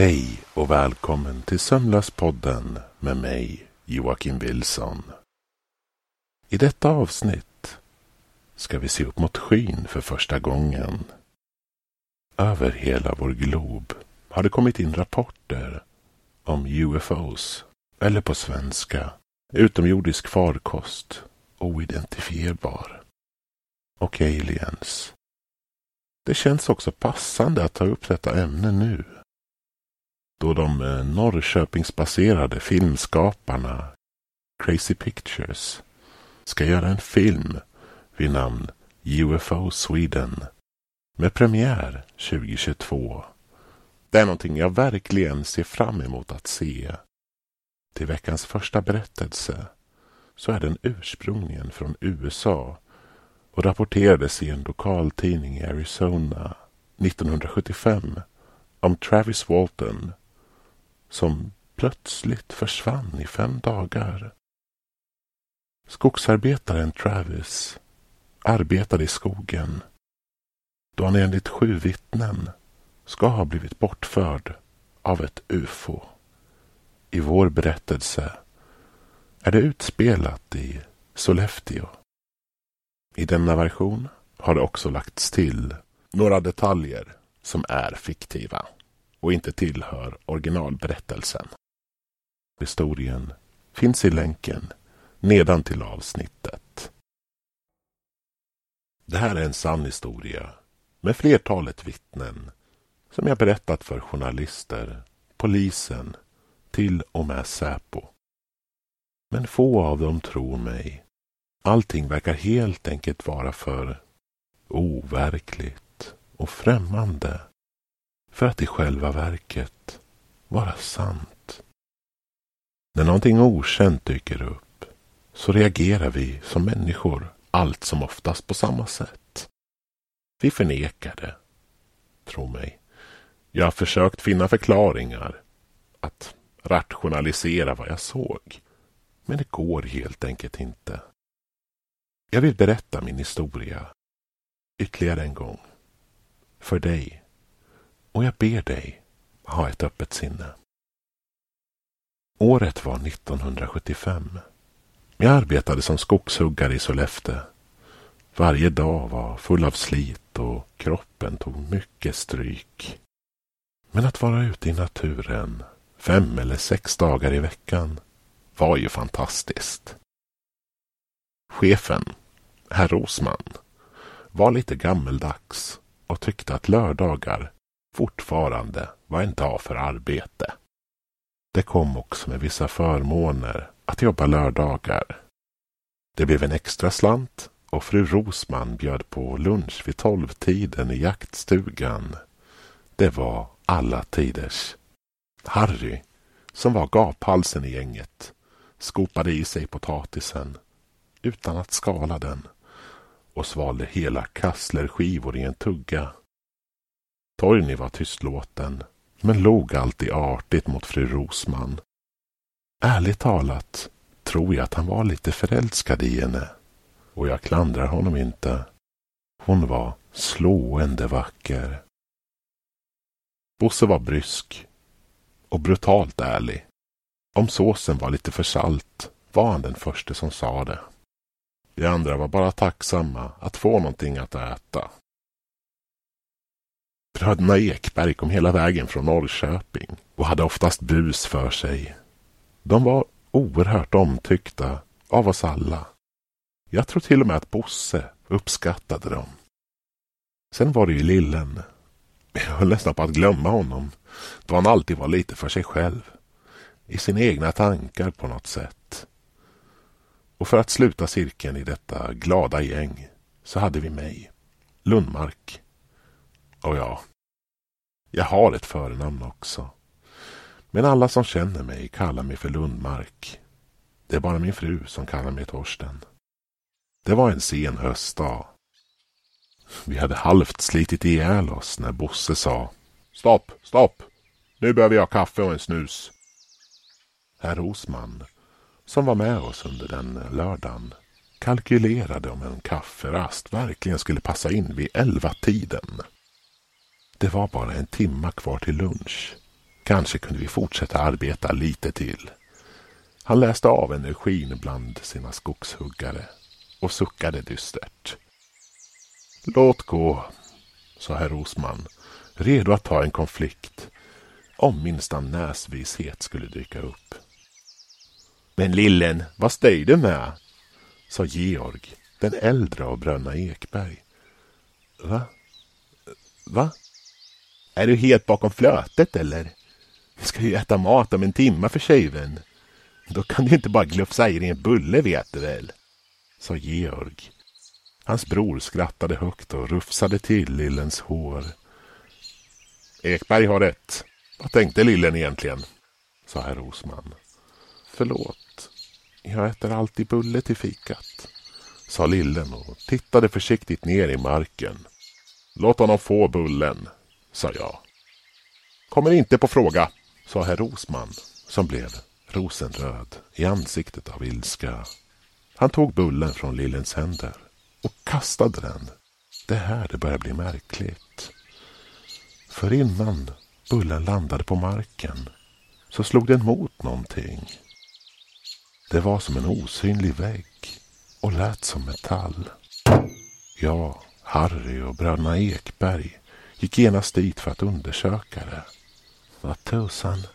Hej och välkommen till Sömnlöspodden med mig, Joakim Wilson. I detta avsnitt ska vi se upp mot skyn för första gången. Över hela vår glob har det kommit in rapporter om UFOs, eller på svenska, utomjordisk farkost, oidentifierbar, och aliens. Det känns också passande att ta upp detta ämne nu då de eh, Norrköpingsbaserade filmskaparna Crazy Pictures ska göra en film vid namn UFO Sweden med premiär 2022. Det är någonting jag verkligen ser fram emot att se. Till veckans första berättelse så är den ursprungligen från USA och rapporterades i en lokaltidning i Arizona 1975 om Travis Walton som plötsligt försvann i fem dagar. Skogsarbetaren Travis arbetade i skogen då han enligt sju vittnen ska ha blivit bortförd av ett UFO. I vår berättelse är det utspelat i Sollefteå. I denna version har det också lagts till några detaljer som är fiktiva och inte tillhör originalberättelsen. Historien finns i länken nedan till avsnittet. Det här är en sann historia med flertalet vittnen som jag berättat för journalister, polisen, till och med Säpo. Men få av dem tror mig. Allting verkar helt enkelt vara för overkligt och främmande för att i själva verket vara sant. När någonting okänt dyker upp så reagerar vi som människor allt som oftast på samma sätt. Vi förnekar det. Tro mig. Jag har försökt finna förklaringar. Att rationalisera vad jag såg. Men det går helt enkelt inte. Jag vill berätta min historia ytterligare en gång. För dig och jag ber dig ha ett öppet sinne. Året var 1975. Jag arbetade som skogshuggare i Sollefteå. Varje dag var full av slit och kroppen tog mycket stryk. Men att vara ute i naturen fem eller sex dagar i veckan var ju fantastiskt. Chefen, herr Rosman, var lite gammeldags och tyckte att lördagar fortfarande var en dag för arbete. Det kom också med vissa förmåner att jobba lördagar. Det blev en extra slant och fru Rosman bjöd på lunch vid tolvtiden i jaktstugan. Det var alla tiders. Harry, som var gaphalsen i gänget, skopade i sig potatisen utan att skala den och svalde hela kasslerskivor i en tugga Torgny var tystlåten, men log alltid artigt mot fru Rosman. Ärligt talat tror jag att han var lite förälskad i henne. Och jag klandrar honom inte. Hon var slående vacker. Bosse var brysk och brutalt ärlig. Om såsen var lite för salt var han den första som sa det. De andra var bara tacksamma att få någonting att äta. Bröderna Ekberg kom hela vägen från Norrköping och hade oftast bus för sig. De var oerhört omtyckta av oss alla. Jag tror till och med att Bosse uppskattade dem. Sen var det ju lillen. Jag höll nästan på att glömma honom då han alltid var lite för sig själv. I sina egna tankar på något sätt. Och för att sluta cirkeln i detta glada gäng så hade vi mig, Lundmark. Och ja, jag har ett förnamn också. Men alla som känner mig kallar mig för Lundmark. Det är bara min fru som kallar mig Torsten. Det var en sen höstdag. Vi hade halvt slitit ihjäl oss när Bosse sa Stopp, stopp! Nu behöver jag kaffe och en snus. Herr Rosman, som var med oss under den lördagen, kalkylerade om en kafferast verkligen skulle passa in vid elva tiden. Det var bara en timma kvar till lunch. Kanske kunde vi fortsätta arbeta lite till. Han läste av energin bland sina skogshuggare och suckade dystert. Låt gå, sa herr Rosman, redo att ta en konflikt om minsta näsvishet skulle dyka upp. Men lillen, vad stöj du med? sa Georg, den äldre av bröderna Ekberg. Va? Va? Är du helt bakom flötet eller? Vi ska ju äta mat om en timme för tjuven. Då kan du inte bara glufsa i dig en bulle vet du väl? Sa Georg. Hans bror skrattade högt och rufsade till Lillens hår. Ekberg har rätt. Vad tänkte Lillen egentligen? Sa herr Rosman. Förlåt. Jag äter alltid bulle till fikat. Sa Lillen och tittade försiktigt ner i marken. Låt honom få bullen, sa jag. Kommer inte på fråga, sa herr Rosman som blev rosenröd i ansiktet av ilska. Han tog bullen från Lillens händer och kastade den. Det här det börjar bli märkligt. För innan bullen landade på marken så slog den mot någonting. Det var som en osynlig vägg och lät som metall. Jag, Harry och bröderna Ekberg gick genast dit för att undersöka det. Vad tusan,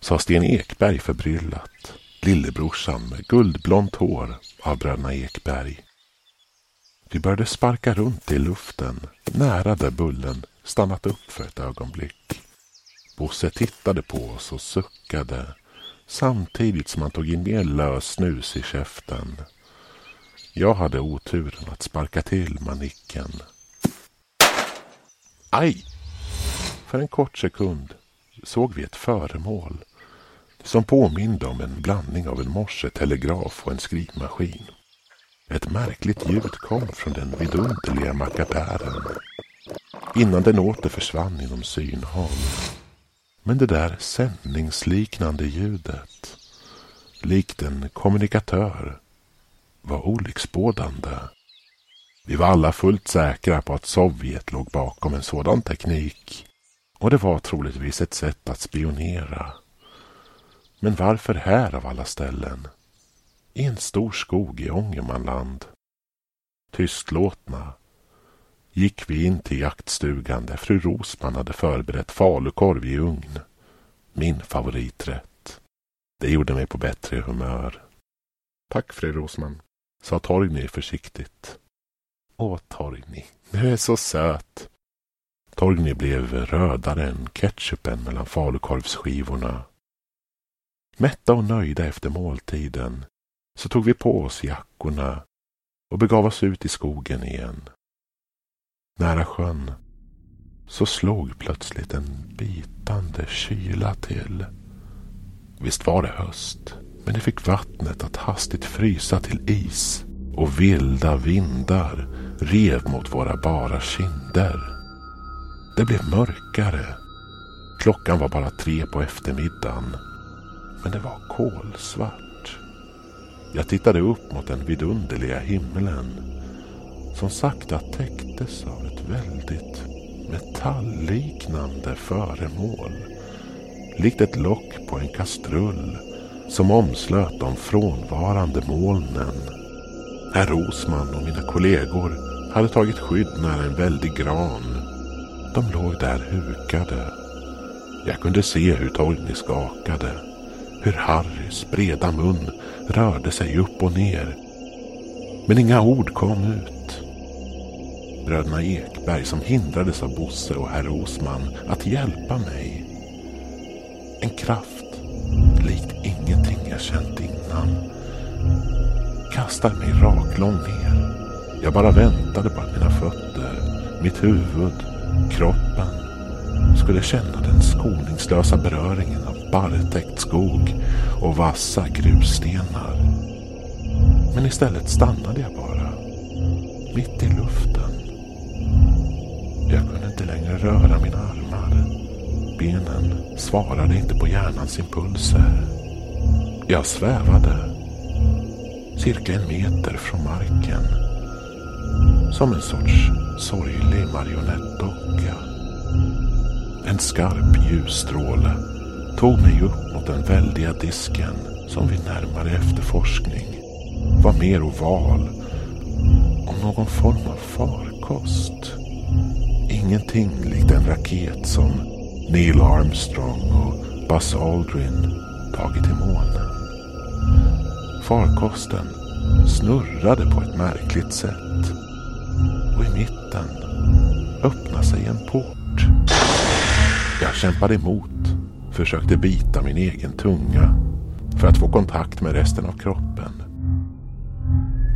sa Sten Ekberg förbryllat, lillebrorsan med guldblont hår av bröderna Ekberg. Vi började sparka runt i luften, nära där bullen stannat upp för ett ögonblick. Bosse tittade på oss och suckade samtidigt som han tog in mer lös snus i käften. Jag hade oturen att sparka till manicken. Aj! För en kort sekund såg vi ett föremål som påminde om en blandning av en morsetelegraf och en skrivmaskin. Ett märkligt ljud kom från den vidunderliga mackapären innan den åter försvann inom synhåll. Men det där sändningsliknande ljudet, likt en kommunikatör, var olycksbådande. Vi var alla fullt säkra på att Sovjet låg bakom en sådan teknik och det var troligtvis ett sätt att spionera. Men varför här av alla ställen? I en stor skog i Ångermanland. Tystlåtna gick vi in till jaktstugan där fru Rosman hade förberett falukorv i ugn. Min favoriträtt. Det gjorde mig på bättre humör. Tack fru Rosman, sa Torgny försiktigt. Åh Torgny, du är så söt. Torgny blev rödare än ketchupen mellan falukorvsskivorna. Mätta och nöjda efter måltiden så tog vi på oss jackorna och begav oss ut i skogen igen. Nära sjön så slog plötsligt en bitande kyla till. Visst var det höst, men det fick vattnet att hastigt frysa till is och vilda vindar rev mot våra bara kinder. Det blev mörkare. Klockan var bara tre på eftermiddagen. Men det var kolsvart. Jag tittade upp mot den vidunderliga himlen som sakta täcktes av ett väldigt metallliknande föremål. Likt ett lock på en kastrull som omslöt de frånvarande molnen. Herr Rosman och mina kollegor hade tagit skydd nära en väldig gran. De låg där hukade. Jag kunde se hur Torgny skakade. Hur Harrys breda mun rörde sig upp och ner. Men inga ord kom ut. Bröderna Ekberg som hindrades av Bosse och herr Osman att hjälpa mig. En kraft likt ingenting jag känt innan kastade mig raklång ner. Jag bara väntade på att mina fötter, mitt huvud, kroppen skulle känna den skoningslösa beröringen av barrtäckt skog och vassa grusstenar. Men istället stannade jag bara, mitt i luften. Jag kunde inte längre röra mina armar. Benen svarade inte på hjärnans impulser. Jag svävade cirka en meter från marken. Som en sorts sorglig marionettdocka. En skarp ljusstråle tog mig upp mot den väldiga disken som vid närmare efterforskning var mer oval och någon form av farkost. Ingenting likt en raket som Neil Armstrong och Buzz Aldrin tagit i månen. Farkosten snurrade på ett märkligt sätt och i mitten öppnade sig en port. Jag kämpade emot, försökte bita min egen tunga för att få kontakt med resten av kroppen.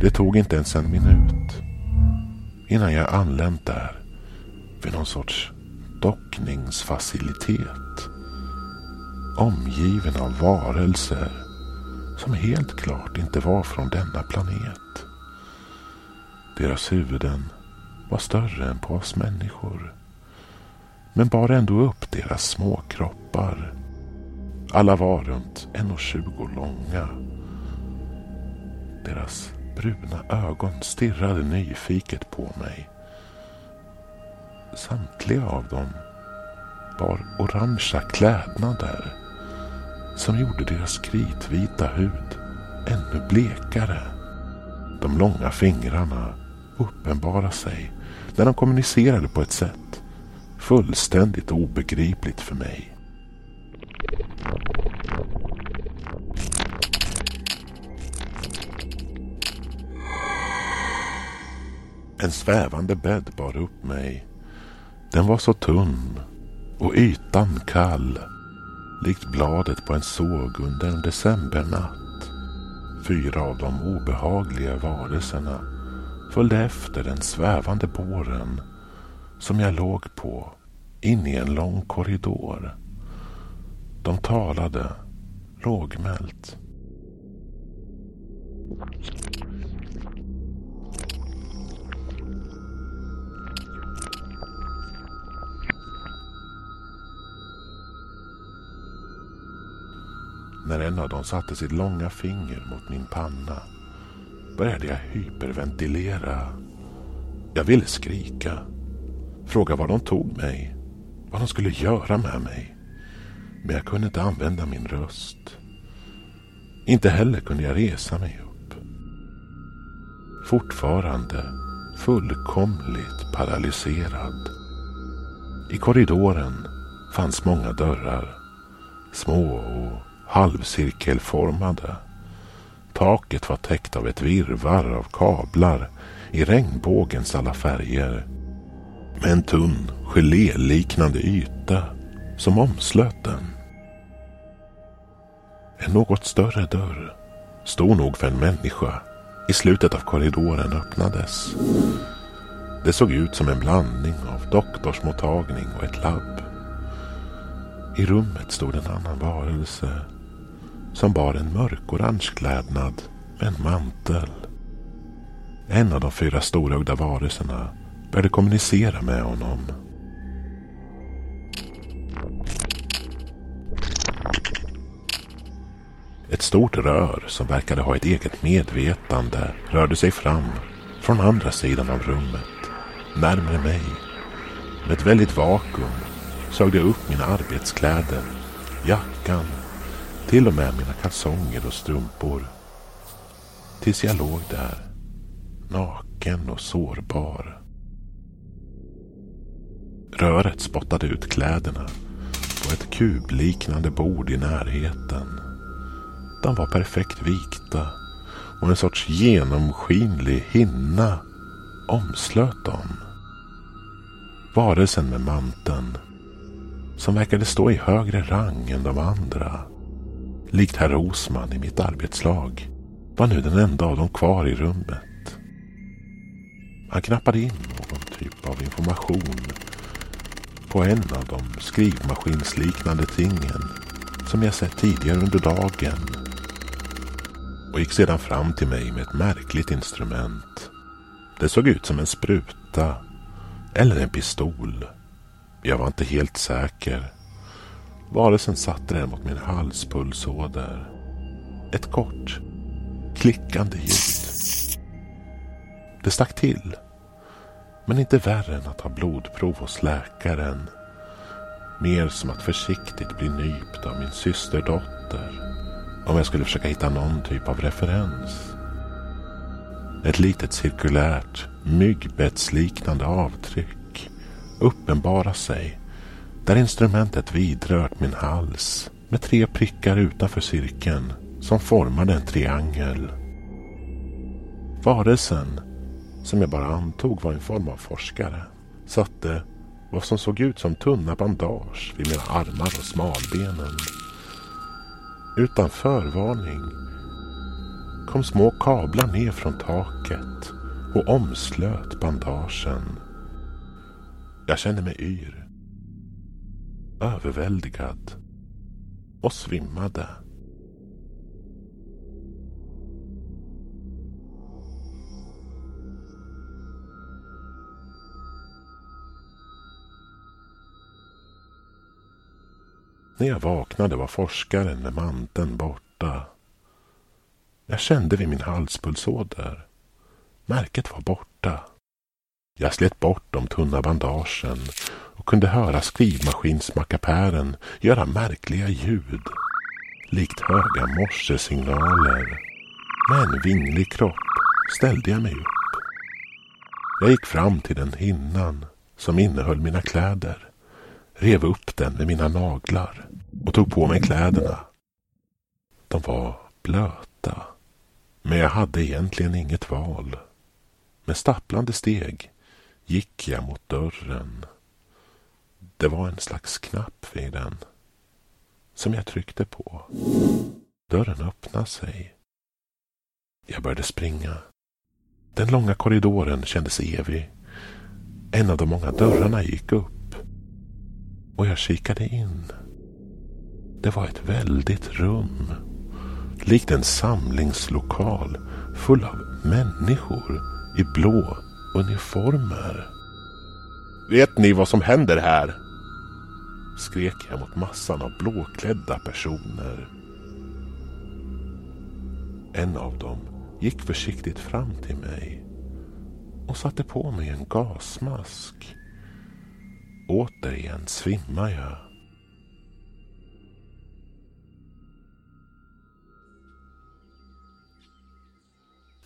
Det tog inte ens en minut innan jag anlänt där vid någon sorts dockningsfacilitet. Omgiven av varelser som helt klart inte var från denna planet. Deras huvuden var större än på oss människor. Men bar ändå upp deras små kroppar. Alla var runt 1,20 långa. Deras bruna ögon stirrade nyfiket på mig. Samtliga av dem bar orangea klädnader som gjorde deras kritvita hud ännu blekare. De långa fingrarna uppenbarade sig när de kommunicerade på ett sätt fullständigt obegripligt för mig. En svävande bädd bar upp mig. Den var så tunn och ytan kall likt bladet på en såg under en decembernatt. Fyra av de obehagliga varelserna följde efter den svävande båren som jag låg på in i en lång korridor. De talade lågmält. När en av dem satte sitt långa finger mot min panna började jag hyperventilera. Jag ville skrika. Fråga var de tog mig. Vad de skulle göra med mig. Men jag kunde inte använda min röst. Inte heller kunde jag resa mig upp. Fortfarande fullkomligt paralyserad. I korridoren fanns många dörrar. Små och halvcirkelformade. Taket var täckt av ett virvar av kablar i regnbågens alla färger. Med en tunn geléliknande yta som omslöt den. En något större dörr, stor nog för en människa, i slutet av korridoren öppnades. Det såg ut som en blandning av doktorsmottagning och ett labb. I rummet stod en annan varelse som bar en mörkorange klädnad med en mantel. En av de fyra storögda varelserna började kommunicera med honom. Ett stort rör som verkade ha ett eget medvetande rörde sig fram från andra sidan av rummet, närmare mig. Med ett väldigt vakuum sög det upp mina arbetskläder, jackan till och med mina kalsonger och strumpor. Tills jag låg där. Naken och sårbar. Röret spottade ut kläderna på ett kubliknande bord i närheten. De var perfekt vikta och en sorts genomskinlig hinna omslöt dem. Varelsen med manteln, som verkade stå i högre rang än de andra, likt herr Rosman i mitt arbetslag, var nu den enda av dem kvar i rummet. Han knappade in någon typ av information på en av de skrivmaskinsliknande tingen som jag sett tidigare under dagen och gick sedan fram till mig med ett märkligt instrument. Det såg ut som en spruta eller en pistol. Jag var inte helt säker. Varelsen satte den mot min halspulsåder. Ett kort, klickande ljud. Det stack till. Men inte värre än att ta blodprov hos läkaren. Mer som att försiktigt bli nypt av min systerdotter. Om jag skulle försöka hitta någon typ av referens. Ett litet cirkulärt myggbettsliknande avtryck uppenbarar sig där instrumentet vidrört min hals med tre prickar utanför cirkeln som formade en triangel. Varelsen, som jag bara antog var en form av forskare, satte vad som såg ut som tunna bandage vid mina armar och smalbenen. Utan förvarning kom små kablar ner från taket och omslöt bandagen. Jag kände mig yr, överväldigad och svimmade. När jag vaknade var forskaren med manteln borta. Jag kände vid min halspulsåder. Märket var borta. Jag slet bort de tunna bandagen och kunde höra skrivmaskinsmackapären göra märkliga ljud. Likt höga morsesignaler. Med en vinglig kropp ställde jag mig upp. Jag gick fram till den hinnan som innehöll mina kläder rev upp den med mina naglar och tog på mig kläderna. De var blöta, men jag hade egentligen inget val. Med stapplande steg gick jag mot dörren. Det var en slags knapp vid den som jag tryckte på. Dörren öppnade sig. Jag började springa. Den långa korridoren kändes evig. En av de många dörrarna gick upp och jag kikade in. Det var ett väldigt rum. Likt en samlingslokal full av människor i blå uniformer. Vet ni vad som händer här? Skrek jag mot massan av blåklädda personer. En av dem gick försiktigt fram till mig och satte på mig en gasmask. Återigen svimmar jag.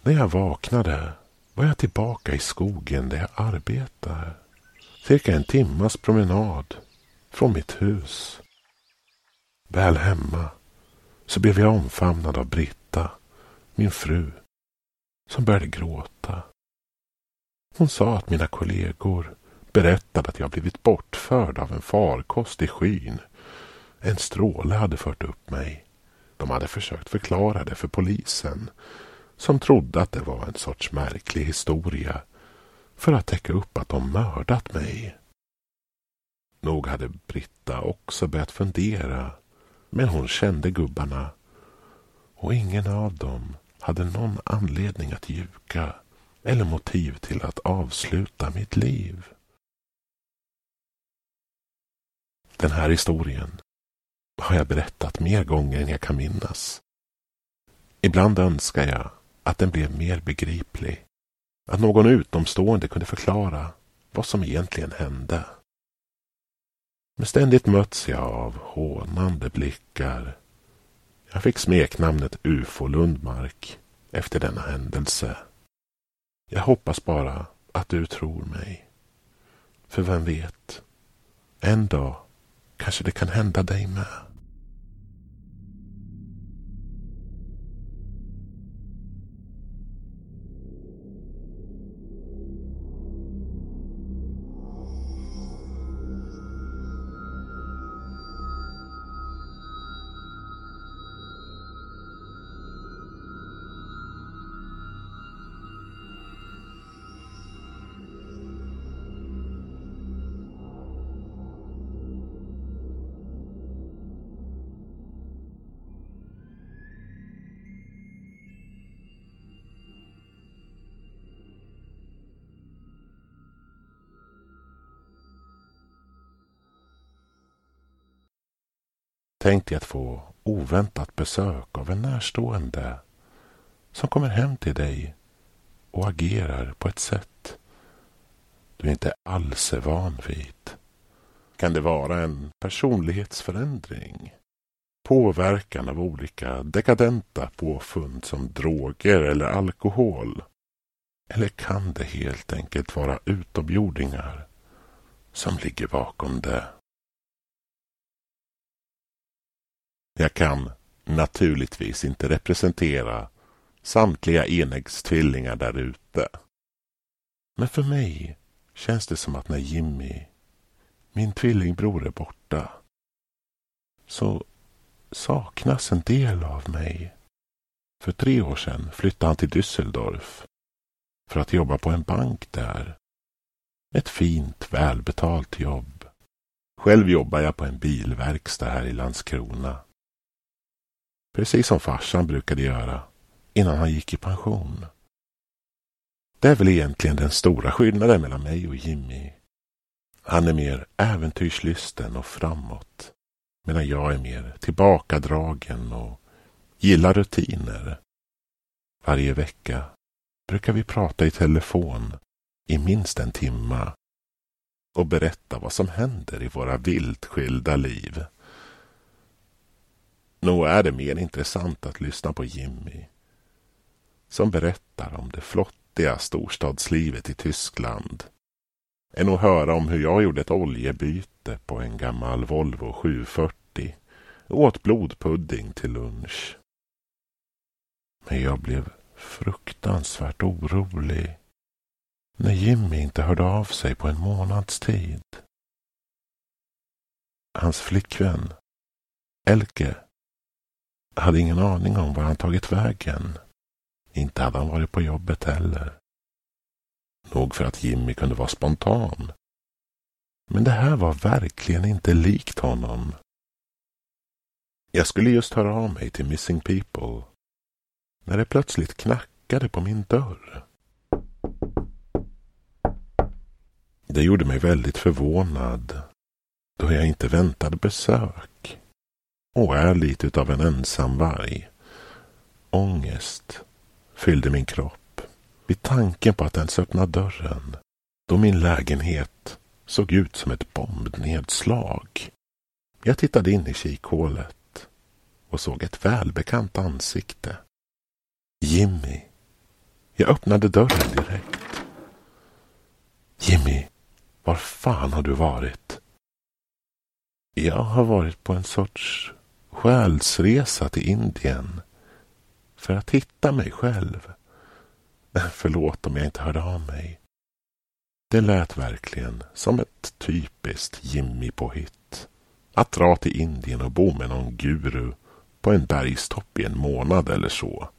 När jag vaknade var jag tillbaka i skogen där jag arbetar. Cirka en timmas promenad från mitt hus. Väl hemma så blev jag omfamnad av Britta, min fru, som började gråta. Hon sa att mina kollegor berättade att jag blivit bortförd av en farkost i skyn. En stråle hade fört upp mig. De hade försökt förklara det för polisen som trodde att det var en sorts märklig historia för att täcka upp att de mördat mig. Nog hade Britta också börjat fundera men hon kände gubbarna och ingen av dem hade någon anledning att ljuga eller motiv till att avsluta mitt liv. Den här historien har jag berättat mer gånger än jag kan minnas. Ibland önskar jag att den blev mer begriplig. Att någon utomstående kunde förklara vad som egentligen hände. Men ständigt möts jag av hånande blickar. Jag fick smeknamnet UFO Lundmark efter denna händelse. Jag hoppas bara att du tror mig. För vem vet, en dag Kanske det kan hända dig med. Tänk dig att få oväntat besök av en närstående som kommer hem till dig och agerar på ett sätt du inte alls är van vid. Kan det vara en personlighetsförändring? Påverkan av olika dekadenta påfund som droger eller alkohol? Eller kan det helt enkelt vara utomjordingar som ligger bakom det? Jag kan naturligtvis inte representera samtliga enäggstvillingar där ute. Men för mig känns det som att när Jimmy, min tvillingbror, är borta så saknas en del av mig. För tre år sedan flyttade han till Düsseldorf för att jobba på en bank där. Ett fint, välbetalt jobb. Själv jobbar jag på en bilverkstad här i Landskrona. Precis som farsan brukade göra innan han gick i pension. Det är väl egentligen den stora skillnaden mellan mig och Jimmy. Han är mer äventyrslysten och framåt. Medan jag är mer tillbakadragen och gillar rutiner. Varje vecka brukar vi prata i telefon i minst en timma och berätta vad som händer i våra vilt skilda liv. Nog är det mer intressant att lyssna på Jimmy som berättar om det flottiga storstadslivet i Tyskland än att höra om hur jag gjorde ett oljebyte på en gammal Volvo 740 och åt blodpudding till lunch. Men jag blev fruktansvärt orolig när Jimmy inte hörde av sig på en månads tid. Hans flickvän, Elke, hade ingen aning om var han tagit vägen. Inte hade han varit på jobbet heller. Nog för att Jimmy kunde vara spontan. Men det här var verkligen inte likt honom. Jag skulle just höra av mig till Missing People när det plötsligt knackade på min dörr. Det gjorde mig väldigt förvånad då jag inte väntade besök och är lite utav en ensamvarg. Ångest fyllde min kropp vid tanken på att ens öppna dörren då min lägenhet såg ut som ett bombnedslag. Jag tittade in i kikhålet och såg ett välbekant ansikte. Jimmy. Jag öppnade dörren direkt. Jimmy, var fan har du varit? Jag har varit på en sorts själsresa till Indien för att hitta mig själv. Förlåt om jag inte hörde av mig. Det lät verkligen som ett typiskt Jimmy-påhitt. Att dra till Indien och bo med någon guru på en bergstopp i en månad eller så.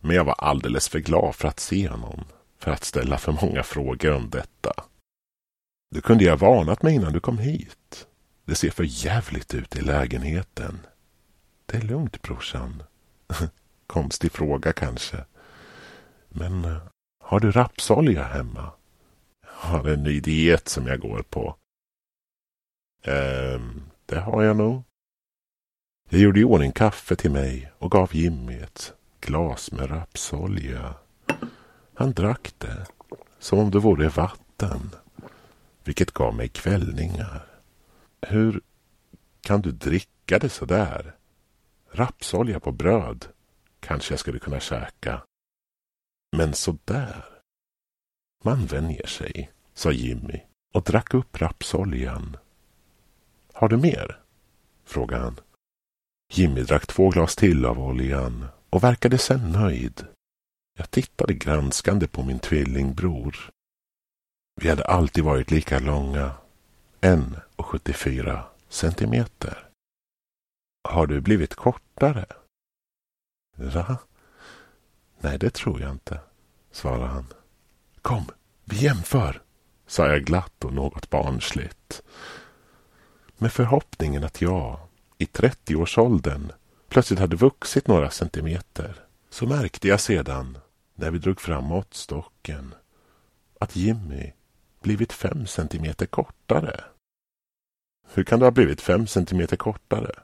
Men jag var alldeles för glad för att se honom, för att ställa för många frågor om detta. Du kunde ju ha varnat mig innan du kom hit. Det ser för jävligt ut i lägenheten. Det är lugnt brorsan. Konstig fråga kanske. Men eh, har du rapsolja hemma? Jag Har en ny diet som jag går på. Ehm, det har jag nog. Jag gjorde i ordning kaffe till mig och gav Jimmy ett glas med rapsolja. Han drack det som om det vore vatten, vilket gav mig kvällningar. Hur kan du dricka det så där? Rapsolja på bröd kanske jag skulle kunna käka. Men så där. Man vänjer sig, sa Jimmy och drack upp rapsoljan. Har du mer? frågade han. Jimmy drack två glas till av oljan och verkade sen nöjd. Jag tittade granskande på min tvillingbror. Vi hade alltid varit lika långa. 1,74 centimeter. Har du blivit kortare? Va? Nej, det tror jag inte, svarade han. Kom, vi jämför, sa jag glatt och något barnsligt. Med förhoppningen att jag, i 30-årsåldern, plötsligt hade vuxit några centimeter, så märkte jag sedan, när vi drog fram måttstocken, att Jimmy blivit fem centimeter kortare. Hur kan du ha blivit fem centimeter kortare?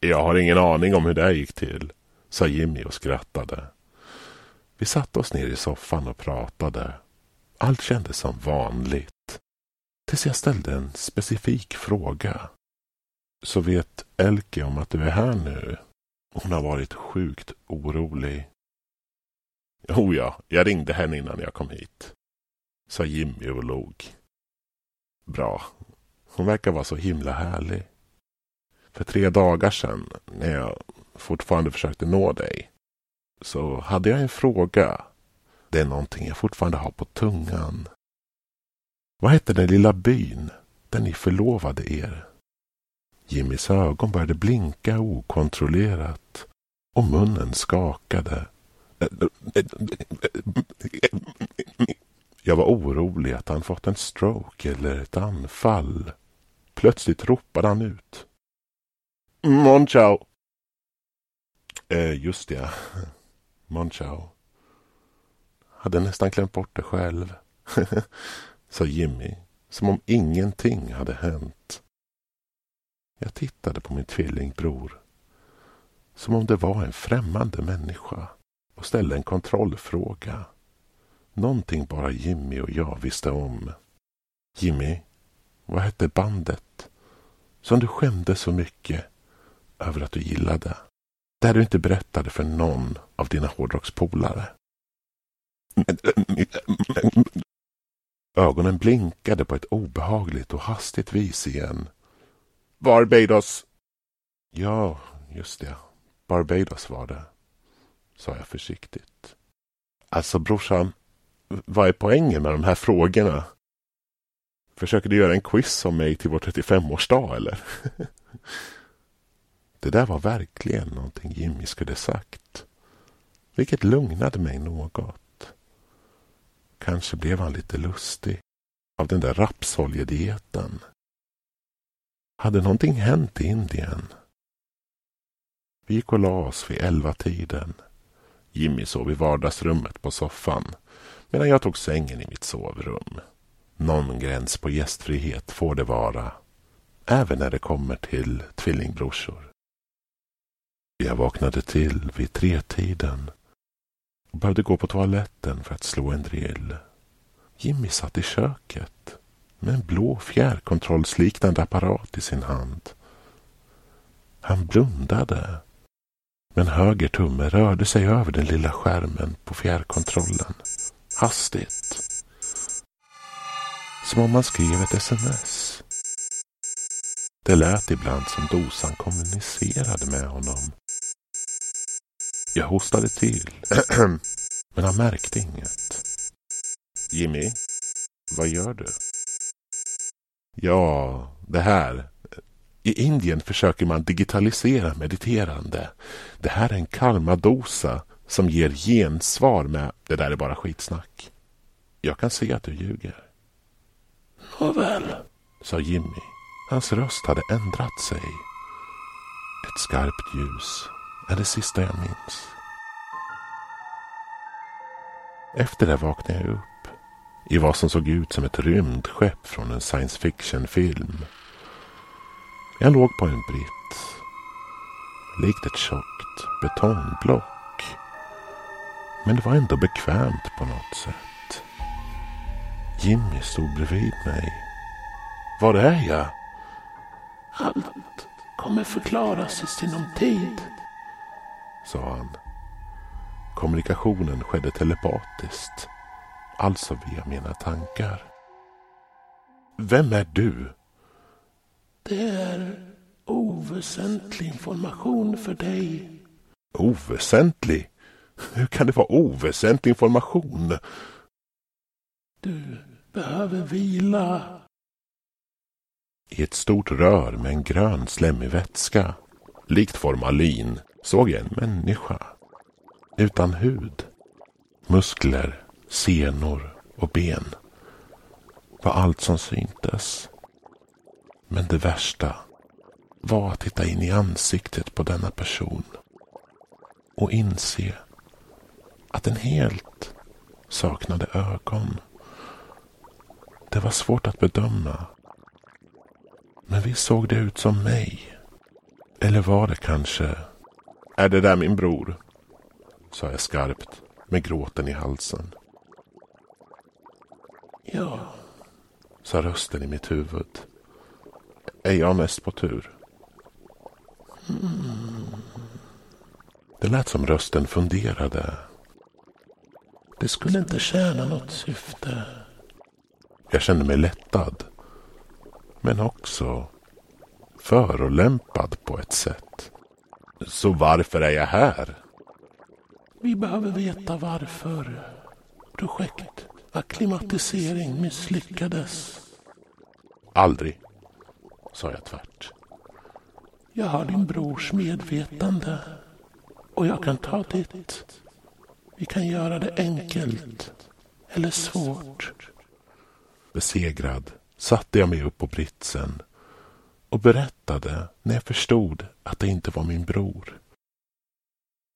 Jag har ingen aning om hur det gick till, sa Jimmy och skrattade. Vi satte oss ner i soffan och pratade. Allt kändes som vanligt. Tills jag ställde en specifik fråga. Så vet Elke om att du är här nu? Hon har varit sjukt orolig. Oh ja, jag ringde henne innan jag kom hit. Sa Jimmy och log. Bra. Hon verkar vara så himla härlig. För tre dagar sedan, när jag fortfarande försökte nå dig, så hade jag en fråga. Det är någonting jag fortfarande har på tungan. Vad hette den lilla byn där ni förlovade er? Jimmys ögon började blinka okontrollerat och munnen skakade. Jag var orolig att han fått en stroke eller ett anfall. Plötsligt ropade han ut. Monchau! Eh, just det. Monchau. Hade nästan glömt bort det själv. Sa Jimmy, som om ingenting hade hänt. Jag tittade på min tvillingbror. Som om det var en främmande människa och ställde en kontrollfråga. Någonting bara Jimmy och jag visste om. Jimmy, vad hette bandet som du skämde så mycket över att du gillade? Där du inte berättade för någon av dina hårdrockspolare. Ögonen blinkade på ett obehagligt och hastigt vis igen. Barbados! Ja, just det. Barbados var det, sa jag försiktigt. Alltså brorsan, vad är poängen med de här frågorna? Försöker du göra en quiz om mig till vår 35-årsdag eller? Det där var verkligen någonting Jimmy skulle sagt. Vilket lugnade mig något. Kanske blev han lite lustig av den där rapsoljedieten. Hade någonting hänt i Indien? Vi gick och la oss vid elva tiden. Jimmy sov i vardagsrummet på soffan medan jag tog sängen i mitt sovrum. Någon gräns på gästfrihet får det vara, även när det kommer till tvillingbrorsor. Jag vaknade till vid tretiden och behövde gå på toaletten för att slå en drill. Jimmy satt i köket med en blå fjärrkontrollsliknande apparat i sin hand. Han blundade, men höger tumme rörde sig över den lilla skärmen på fjärrkontrollen hastigt. Som om man skrev ett sms. Det lät ibland som dosan kommunicerade med honom. Jag hostade till, men han märkte inget. Jimmy, vad gör du? Ja, det här. I Indien försöker man digitalisera mediterande. Det här är en karmadosa som ger gensvar med det där är bara skitsnack. Jag kan se att du ljuger. Nåväl, sa Jimmy. Hans röst hade ändrat sig. Ett skarpt ljus är det sista jag minns. Efter det vaknade jag upp i vad som såg ut som ett rymdskepp från en science fiction-film. Jag låg på en britt, likt ett tjockt betongblock. Men det var ändå bekvämt på något sätt. Jimmy stod bredvid mig. Var är jag? Allt kommer förklaras i sinom tid, sa han. Kommunikationen skedde telepatiskt, alltså via mina tankar. Vem är du? Det är oväsentlig information för dig. Oväsentlig? Hur kan det vara oväsentlig information? Du behöver vila. I ett stort rör med en grön slemmig vätska, likt formalin, såg jag en människa. Utan hud. Muskler, senor och ben var allt som syntes. Men det värsta var att titta in i ansiktet på denna person och inse att den helt saknade ögon. Det var svårt att bedöma. Men visst såg det ut som mig? Eller var det kanske... Är det där min bror? sa jag skarpt med gråten i halsen. Ja, sa rösten i mitt huvud. Är jag näst på tur? Mm. Det lät som rösten funderade. Det skulle inte tjäna något syfte. Jag kände mig lättad. Men också förolämpad på ett sätt. Så varför är jag här? Vi behöver veta varför. Projekt akklimatisering misslyckades. Aldrig, sa jag tvärt. Jag har din brors medvetande och jag kan ta ditt. Vi kan göra det enkelt eller svårt. Besegrad satte jag mig upp på britsen och berättade när jag förstod att det inte var min bror.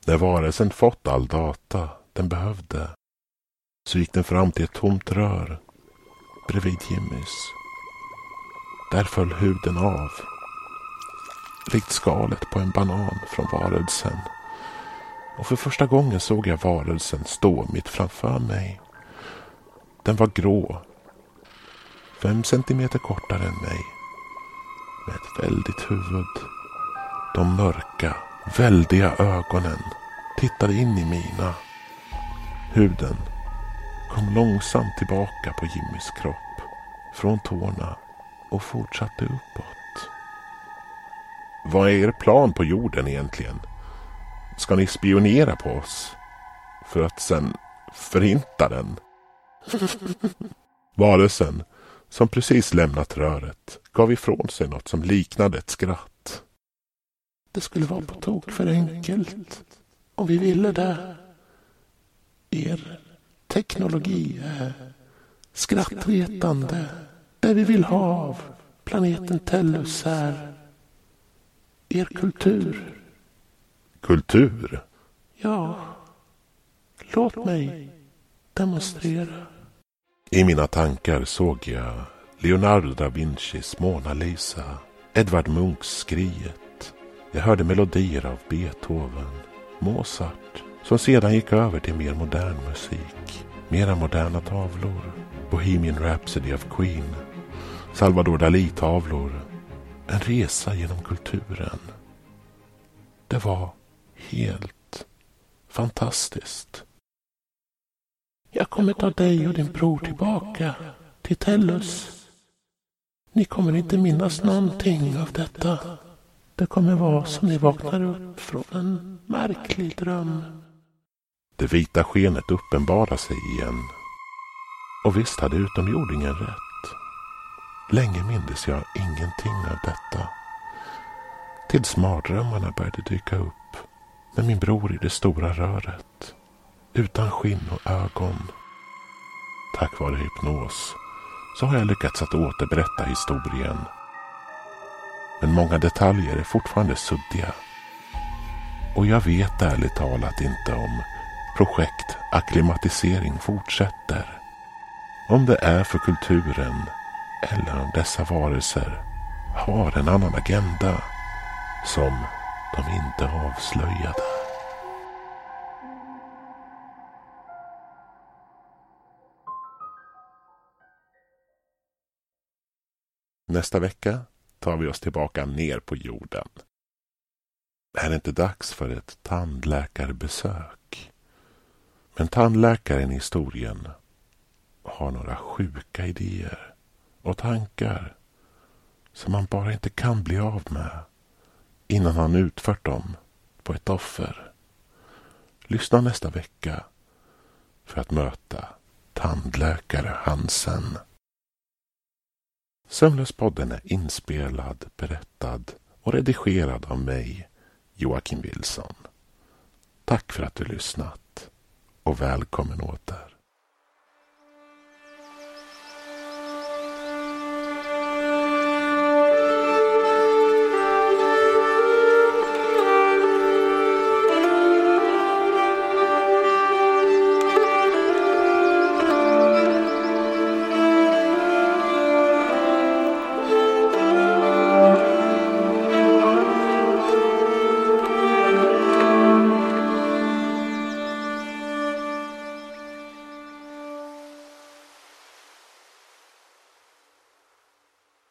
När varelsen fått all data den behövde så gick den fram till ett tomt rör bredvid Jimmys. Där föll huden av, likt skalet på en banan från varelsen. Och för första gången såg jag varelsen stå mitt framför mig. Den var grå, fem centimeter kortare än mig, med ett väldigt huvud. De mörka, väldiga ögonen tittade in i mina. Huden kom långsamt tillbaka på Jimmys kropp från tårna och fortsatte uppåt. Vad är er plan på jorden egentligen? Ska ni spionera på oss? För att sen förinta den? Varelsen, som precis lämnat röret, gav ifrån sig något som liknade ett skratt. Det skulle vara på tok för enkelt. Om vi ville det. Er teknologi är skrattretande. Det vi vill ha av planeten Tellus är er kultur. Kultur? Ja. Låt mig demonstrera. I mina tankar såg jag Leonardo da Vincis Mona Lisa, Edvard Munchs Skriet. Jag hörde melodier av Beethoven, Mozart, som sedan gick över till mer modern musik. Mera moderna tavlor. Bohemian Rhapsody of Queen. Salvador Dalí-tavlor. En resa genom kulturen. Det var helt fantastiskt. Jag kommer ta dig och din bror tillbaka till Tellus. Ni kommer inte minnas någonting av detta. Det kommer vara som ni vaknar upp från en märklig dröm. Det vita skenet uppenbarar sig igen. Och visst hade utomjordingen rätt. Länge mindes jag ingenting av detta. Tills mardrömmarna började dyka upp med min bror i det stora röret. Utan skinn och ögon. Tack vare hypnos så har jag lyckats att återberätta historien. Men många detaljer är fortfarande suddiga. Och jag vet ärligt talat inte om projekt akklimatisering fortsätter. Om det är för kulturen eller om dessa varelser har en annan agenda som de inte avslöjade. Nästa vecka tar vi oss tillbaka ner på jorden. Är det inte dags för ett tandläkarbesök? Men tandläkaren i historien har några sjuka idéer och tankar som man bara inte kan bli av med innan han utfört dem på ett offer. Lyssna nästa vecka för att möta tandläkare Hansen. Sömnlöspodden är inspelad, berättad och redigerad av mig, Joakim Wilson. Tack för att du lyssnat och välkommen åter.